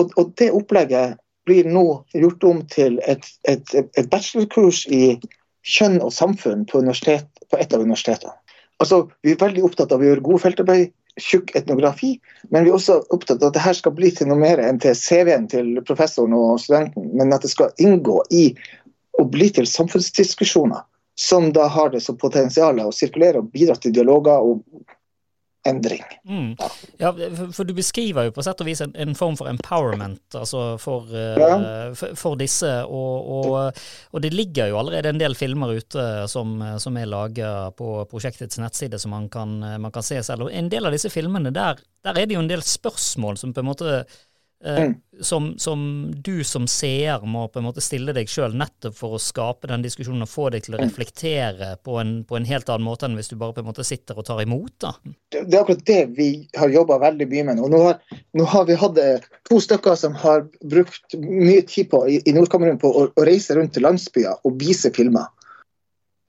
Og, og det opplegget blir nå gjort om til et, et, et bachelorkurs i kjønn og samfunn på, på et av universitetene. Altså, vi er veldig opptatt av å gjøre god feltarbeid, tjukk etnografi, men vi er også opptatt av at dette skal bli til noe mer enn til CV-en til professoren og studenten, men at det skal inngå i å bli til samfunnsdiskusjoner som da har det som potensial å sirkulere og bidra til dialoger og endring. Mm. Ja, for, du beskriver jo på sett og vis en, en form for empowerment altså for, uh, ja. for, for disse. Og, og, og, det ligger jo allerede en del filmer ute som, som er laga på prosjektets nettside som man kan, man kan, se selv. Og en del av disse filmene, der, der er det jo en del spørsmål som på en måte Eh, mm. Som, som, du som seer må på en måte stille deg sjøl, nettopp for å skape den diskusjonen og få deg til å mm. reflektere på en, på en, helt annen måte enn hvis du bare på en måte sitter og tar imot. da. Det, det er akkurat det vi har jobba veldig mye med nå. Nå har, nå har, vi hatt eh, to stykker som har brukt mye tid på, i, i Nord-Kamerun på å, å, reise rundt til landsbyer og vise filmer.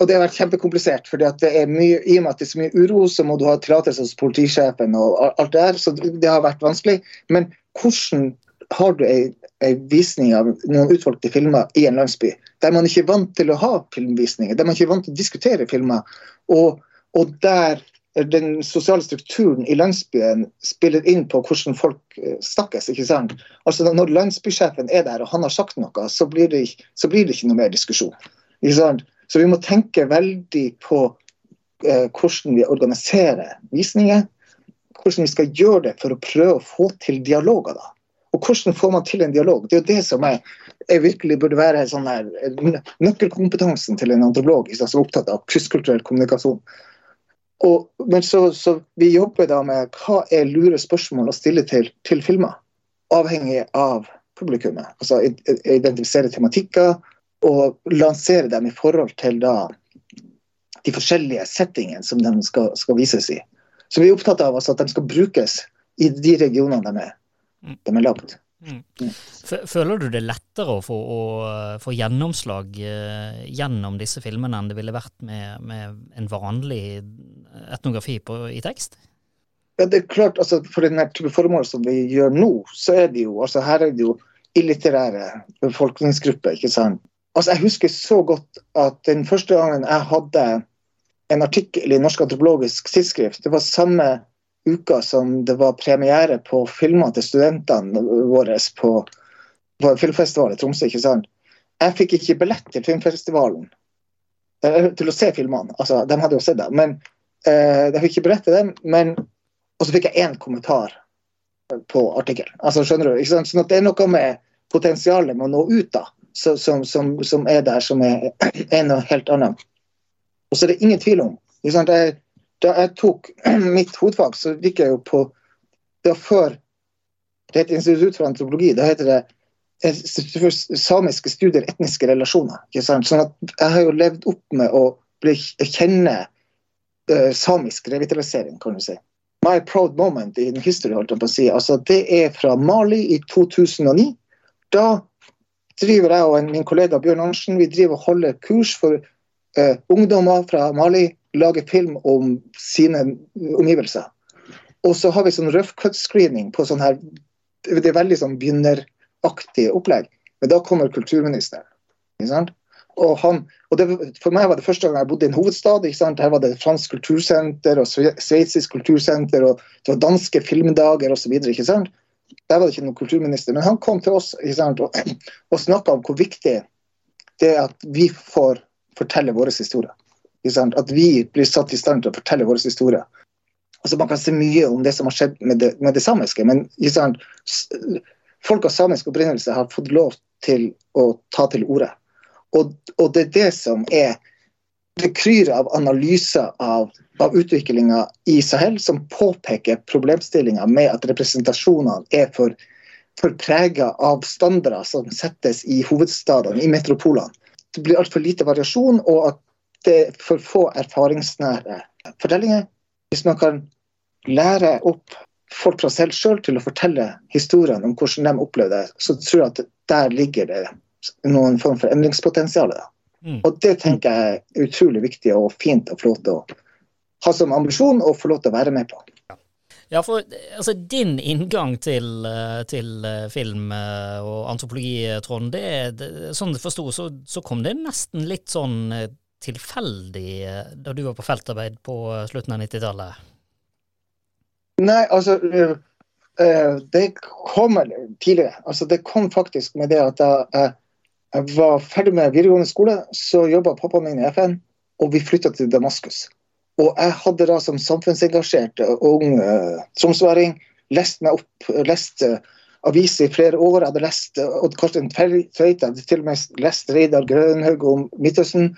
Og det har vært kjempekomplisert, for i og med at det er så mye uro, så må du ha tillatelse hos politisjefen og alt det der. Så det har vært vanskelig. Men hvordan har du ei, ei, visning av noen utvalgte filmer i en landsby, der man ikke er vant til å ha filmvisninger, der man ikke er vant til å diskutere filmer, og, og der den sosiale strukturen i landsbyen spiller inn på hvordan folk eh, snakkes. ikke sant? Altså Når landsbysjefen er der og han har sagt noe, så blir det, så blir det ikke noe mer diskusjon. ikke sant? Så vi må tenke veldig på eh, hvordan vi organiserer visninger, hvordan vi skal gjøre det for å prøve å få til dialoger. da. Og hvordan får man til en dialog? Det er jo det som er, er virkelig burde være sånn her, nøkkelkompetansen til en antropolog som er opptatt av krysskulturell kommunikasjon. Og, men så, så, vi jobber da med hva er lure spørsmål å stille til, til filmer, avhengig av publikummet. Altså identifisere tematikker og lansere dem i forhold til da de forskjellige settingene som de skal, skal vises i. Så vi er opptatt av altså, at de skal brukes i de regionene de er, mm. de er lagd. Mm. mm. Føler du det lettere å få, å få gjennomslag uh, gjennom disse filmene enn det ville vært med, med en vanlig etnografi på, i tekst? Ja, det er klart, altså, For den type formål som vi gjør nå, så er det jo altså her er det jo illitterære befolkningsgrupper. ikke sant? Altså, Jeg husker så godt at den første gangen jeg hadde en artikkel i Norsk antropologisk tidsskrift, det var samme uka som det var premiere på filmer til studentene våre på, på filmfestivalen i Tromsø. ikke sant? Jeg fikk ikke billett til filmfestivalen eh, til å se filmene. Altså, de hadde jo sett det. Men eh, jeg fikk ikke billett til dem. Men, og så fikk jeg én kommentar på artikkelen. Altså, skjønner du? Ikke sant? Sånn at det er noe med potensialet med å nå ut da, som, som, som er der, som er, er noe helt annet. Og så er det ingen tvil om? Jeg da jeg tok [clears throat] mitt hovedfag, så gikk jeg jo på Det var før det het Institutt for antropologi. Da heter det samiske studier, etniske relasjoner. Sånn at jeg har jo levd opp med å bli, kjenne uh, samisk revitalisering, kan du si. My proud moment in history, holdt jeg på å si. Altså, det er fra Mali i 2009. Da driver jeg og min kollega Bjørn Arntzen vi driver og holder kurs for uh, ungdommer fra Mali lage film om sine omgivelser. Og så har vi sånn rough cut-screening på sånn her Det er veldig sånn begynneraktig opplegg. Men da kommer kulturministeren. Ikke sant? Og, han, og det, For meg var det første gang jeg bodde i en hovedstad. ikke sant? Her var det fransk kultursenter og sveitsisk kultursenter, og det var danske filmdager osv. Der var det ikke noen kulturminister. Men han kom til oss ikke sant? og, [clears throat] og snakka om hvor viktig det er at vi får fortelle vår historie. At vi blir satt i stand til å fortelle vår historie. Altså, man kan se mye om det som har skjedd med det, med det samiske, men folk av samisk opprinnelse har fått lov til å ta til orde. Og, og, det er det som er Det kryr av analyser av, av utviklinga i Sahel som påpeker problemstillinga med at representasjonene er for, for prega av standarder som settes i hovedstadene, i metropolene. Det blir altfor lite variasjon, og at det er for få erfaringsnære fortellinger. Hvis man kan lære opp folk fra selv sjøl til å fortelle historiene om hvordan de opplevde det, så tror jeg at der ligger det noen form for endringspotensial. Mm. Og det tenker jeg er utrolig viktig og fint å få lov til å ha som ambisjon og få lov til å være med på. Ja, for altså, din inngang til, til film og antropologi, Trond, det, det, sånn jeg forsto, så, så, kom det nesten litt sånn tilfeldig eh, da du var på feltarbeid på slutten av 90-tallet? Nei, altså Det kom tidligere. Altså, det kom faktisk med det at jeg, jeg var ferdig med videregående skole. Så jobba pappaen min i FN, og vi flytta til Damaskus. Og jeg hadde da som samfunnsengasjert ung uh, tromsværing lest meg opp, lest uh, aviser i flere år. Jeg hadde lest Odd Karsten Tveit, hadde til og med lest Reidar Grønhaug om Midtøsten.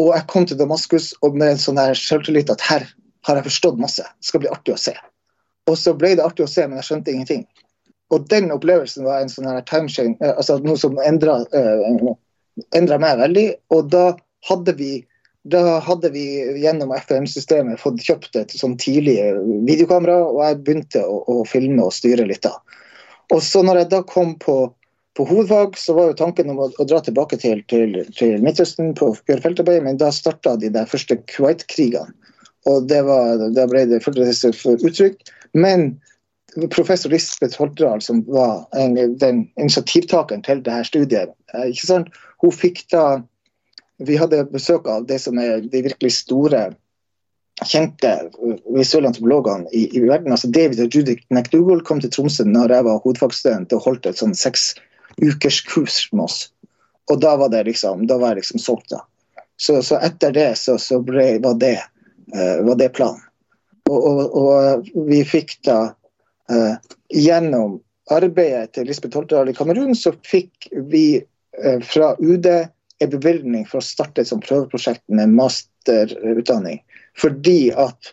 Og jeg kom til Damaskus og med en sånn her selvtillit at her har jeg forstått masse. Det skal bli artig å se. Og så ble det artig å se, men jeg skjønte ingenting. Og den opplevelsen var en sånn her timeshane, eh, altså noe som endra uh, eh, meg veldig. Og da hadde vi da hadde vi gjennom FM-systemet fått kjøpt et sånn tidlig videokamera, og jeg begynte å, å filme og styre litt da. Og så når jeg da kom på på hovedfag så var jo tanken om å, å dra tilbake til, til, til Midtøsten på feltarbeid, men da starta de der første Kuwait-krigene. Og det var, da ble det uttrykk. Men professor Lisbeth Holdral, som var en, den initiativtakeren til det her studiet, ikke sant? hun fikk da Vi hadde besøk av det som er de virkelig store kjente visuelle antropologene i, i, verden. altså David og Judith McDougall kom til Tromsø når jeg var hovedfagsstudent og holdt et sånn seks ukers kurs med oss. Og da var det liksom, da var jeg liksom solgt, da. Så, så etter det så, så ble, var, det, uh, det planen. Og, og, og, vi fikk da uh, gjennom arbeidet til Lisbeth Holtedal i Kamerun, så fikk vi uh, fra UD en bevilgning for å starte et sånt prøveprosjekt med masterutdanning. Fordi at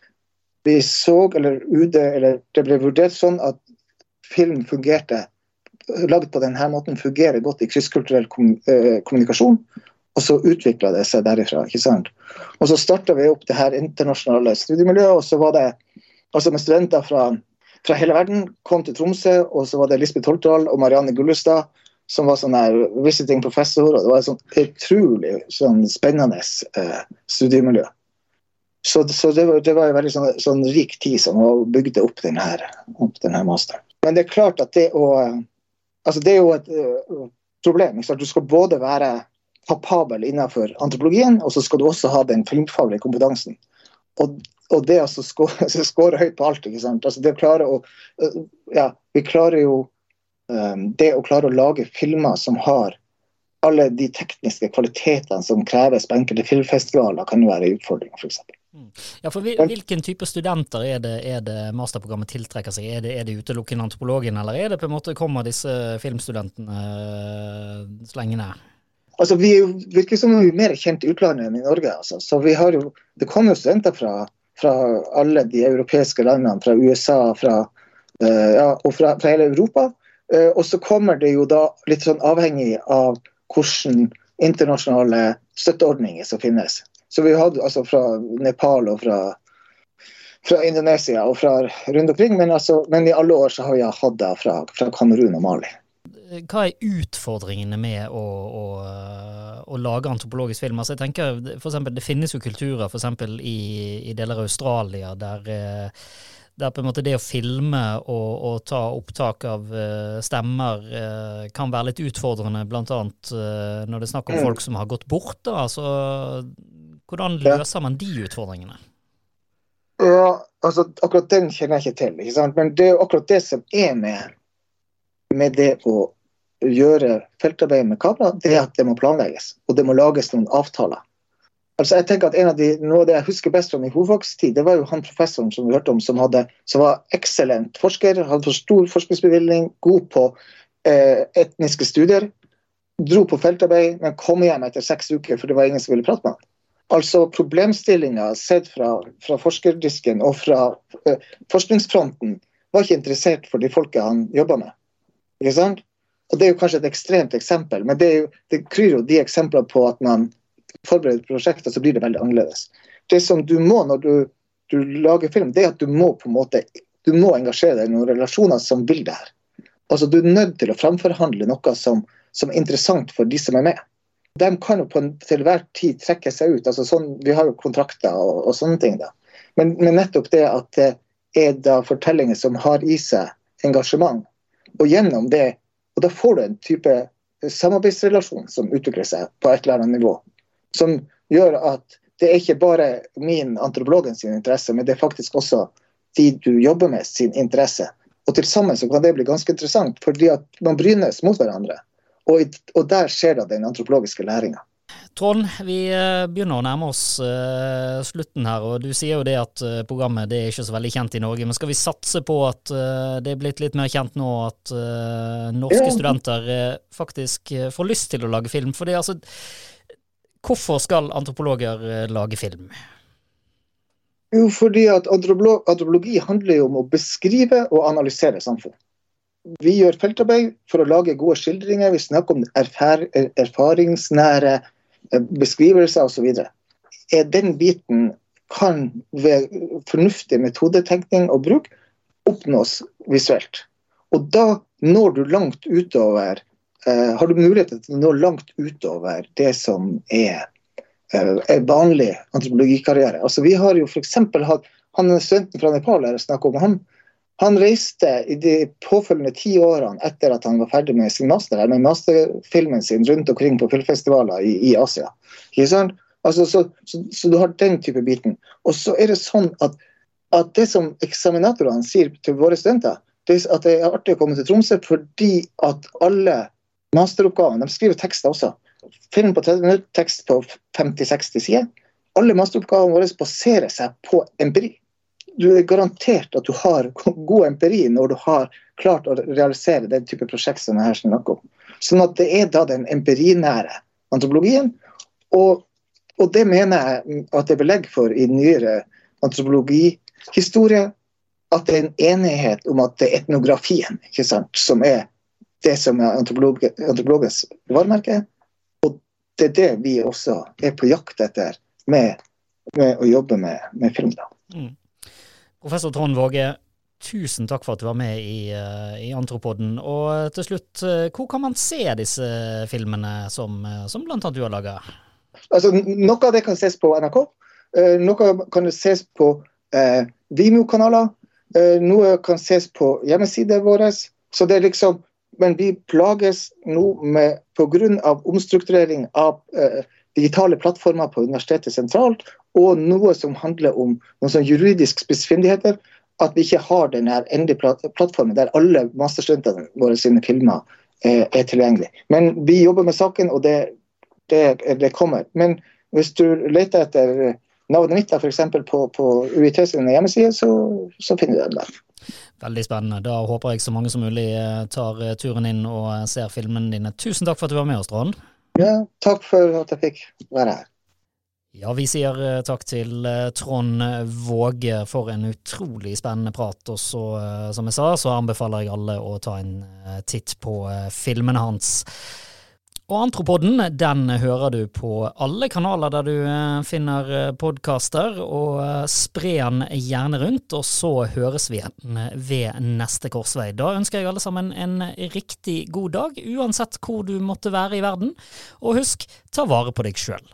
vi så, eller UD, eller det ble vurdert sånn at film fungerte lagd på denne måten fungerer godt i krysskulturell kommunikasjon. Og så utvikla det seg derifra. ikke sant? Og så starta vi opp det her internasjonale studiemiljøet, og så var det altså med studenter fra, fra hele verden kom til Tromsø, og så var det Lisbeth Holtdal og Marianne Gullestad som var sånn her visiting professor. og Det var et sånn utrolig sånn spennende eh, studiemiljø. Så, så det, var, det, var, en veldig sånn, sånn rik tid som bygde opp denne, opp denne masteren. Men det er klart at det å altså Det er jo et uh, problem. Du skal både være kapabel innenfor antropologien, og så skal du også ha den filmfaglige kompetansen. Og, og det altså skåre [laughs] høyt på alt. ikke sant? Altså det å klare å, ja, vi klarer jo Det å klare å lage filmer som har alle de tekniske kvalitetene som kreves på enkelte filmfestivaler, kan jo være en utfordring, f.eks. Mm. Ja, for Hvilken type studenter er det, er det masterprogrammet tiltrekker seg? Er det, er det utelukkende antropologen, eller er det på en måte kommer disse filmstudentene uh, slengende? Altså, Vi er jo, virker som vi er mer kjent i utlandet enn i Norge. Altså. Så vi har jo, Det kommer jo studenter fra, fra alle de europeiske landene, fra USA fra, uh, ja, og fra, fra, hele Europa. Uh, og så kommer det jo da litt sånn avhengig av hvilke internasjonale støtteordninger som finnes. Så vi hadde altså fra Nepal og fra, fra Indonesia og fra rundt omkring, men, altså, men, i alle år så har vi hatt det fra, fra Kamerun og Mali. Hva er utfordringene med å, å, å lage antropologisk film? Altså jeg tenker for eksempel, Det finnes jo kulturer f.eks. I, i deler av Australia der eh, der på en måte det å filme og, og ta opptak av uh, stemmer uh, kan være litt utfordrende, bl.a. Uh, når det er snakk om mm. folk som har gått bort. Da, altså, hvordan løser man de utfordringene? Ja, altså Akkurat den kjenner jeg ikke til. Ikke sant? Men det er akkurat det som er med, med det å gjøre feltarbeid med kamera, det er at det må planlegges. Og det må lages noen avtaler. Altså jeg tenker at en av de, Noe av det jeg husker best fra min tid, det var jo han professoren som vi hørte om, som, hadde, som var eksellent forsker, hadde for stor forskningsbevilgning, god på eh, etniske studier. Dro på feltarbeid, men kom hjem etter seks uker, for det var ingen som ville prate med ham. Altså Problemstillinga sett fra, fra, forskerdisken og fra eh, forskningsfronten var ikke interessert for de folka han jobba med. Ikke sant? Og Det er jo kanskje et ekstremt eksempel, men det, er jo, det kryr jo de eksemplene på at man forbereder prosjekter, så blir det veldig annerledes. Det som du må når du, du lager film, det er at du må på en måte du må engasjere deg i noen relasjoner som vil det her. Altså Du er nødt til å framforhandle noe som, som, er interessant for de som er med. De kan jo en, til hver tid trekke seg ut. altså sånn, Vi har jo kontrakter og, og sånne ting. da. Men, men, nettopp det at det er da fortellinger som har i seg engasjement, og gjennom det og Da får du en type samarbeidsrelasjon som utvikler seg på et eller annet nivå som gjør at det er ikke bare min antropologen sin interesse, men det er faktisk også de du jobber med sin interesse. Og til sammen så kan det bli ganske interessant, fordi at man brynes mot hverandre. Og, og der skjer da den antropologiske læringa. Trond, vi eh, begynner å nærme oss uh, slutten her, og du sier jo det at uh, programmet det er ikke så veldig kjent i Norge. Men skal vi satse på at uh, det er blitt litt mer kjent nå, at norske ja. studenter faktisk får lyst til å lage film? For det, altså, Hvorfor skal antropologer eh, lage film? Jo, fordi at antropologi handler jo om å beskrive og analysere samfunn. Vi gjør feltarbeid for å lage gode skildringer. Vi snakker om erfar erfaringsnære eh, beskrivelser osv. Den biten kan ved fornuftig metodetenkning og bruk oppnås visuelt. Og da når du langt utover har du mulighet til å nå langt utover det som er, en er vanlig antropologikarriere. Altså, vi har jo f.eks. hatt han studenten fra Nepal jeg snakker om, han, han reiste i de påfølgende ti årene etter at han var ferdig med sin master, med masterfilmen sin rundt omkring på filmfestivaler i, i Asia. Altså, så, så, så, du har den type biten. Og så er det sånn at, at det som eksaminatorene sier til våre studenter, det er at det er artig å komme til Tromsø fordi at alle masteroppgaven. De skriver tekster også. Film på 30 minutter, tekst på 50-60 sider. Alle masteroppgavene våre baserer seg på empiri. du er garantert at du har god empiri når du har klart å realisere den type prosjekt som jeg her snakker om. Sånn at det er da den empirinære antropologien. Og, og det mener jeg at det er belegg for i nyere antropologihistorie. At det er en enighet om at det er etnografien ikke sant, som er det som er antropolog, antropologens varemerke. Og det er det vi også er på jakt etter med, med å jobbe med, med film. da. Mm. Professor Trond Våge, tusen takk for at du var med i, uh, i Antropoden. Og eh, til slutt, uh, hvor kan man se disse filmene som, som bl.a. du har laga? Altså, noe av det kan ses på NRK. noe kan ses på Vimeo-kanaler. noe kan ses på hjemmesiden vår. Så det er liksom Men vi plages nå med pga. omstrukturering av digitale plattformer på universitetet sentralt, og noe som handler om noen sånn juridisk spissfindigheter. At vi ikke har den endelige plattformen der alle masterstudentene våre sine filmer er, er tilgjengelig. Men vi jobber med saken, og det, det, det kommer. Men hvis du leter etter navnet mitt for på, på UiT sine hjemmesider, så, så finner du den der. Veldig spennende. Da håper jeg så mange som mulig eh, tar eh, turen inn og eh, ser filmene dine. Tusen takk for at du var med oss, Trond. Ja, takk for at jeg fikk være her. Ja, vi sier takk til Trond Våge for en utrolig spennende prat. Og så, som jeg sa, så anbefaler jeg alle å ta en titt på filmene hans. Og Antropoden den hører du på alle kanaler der du finner podkaster, og spre den gjerne rundt, og så høres vi igjen ved neste korsvei. Da ønsker jeg alle sammen en riktig god dag, uansett hvor du måtte være i verden, og husk, ta vare på deg sjøl.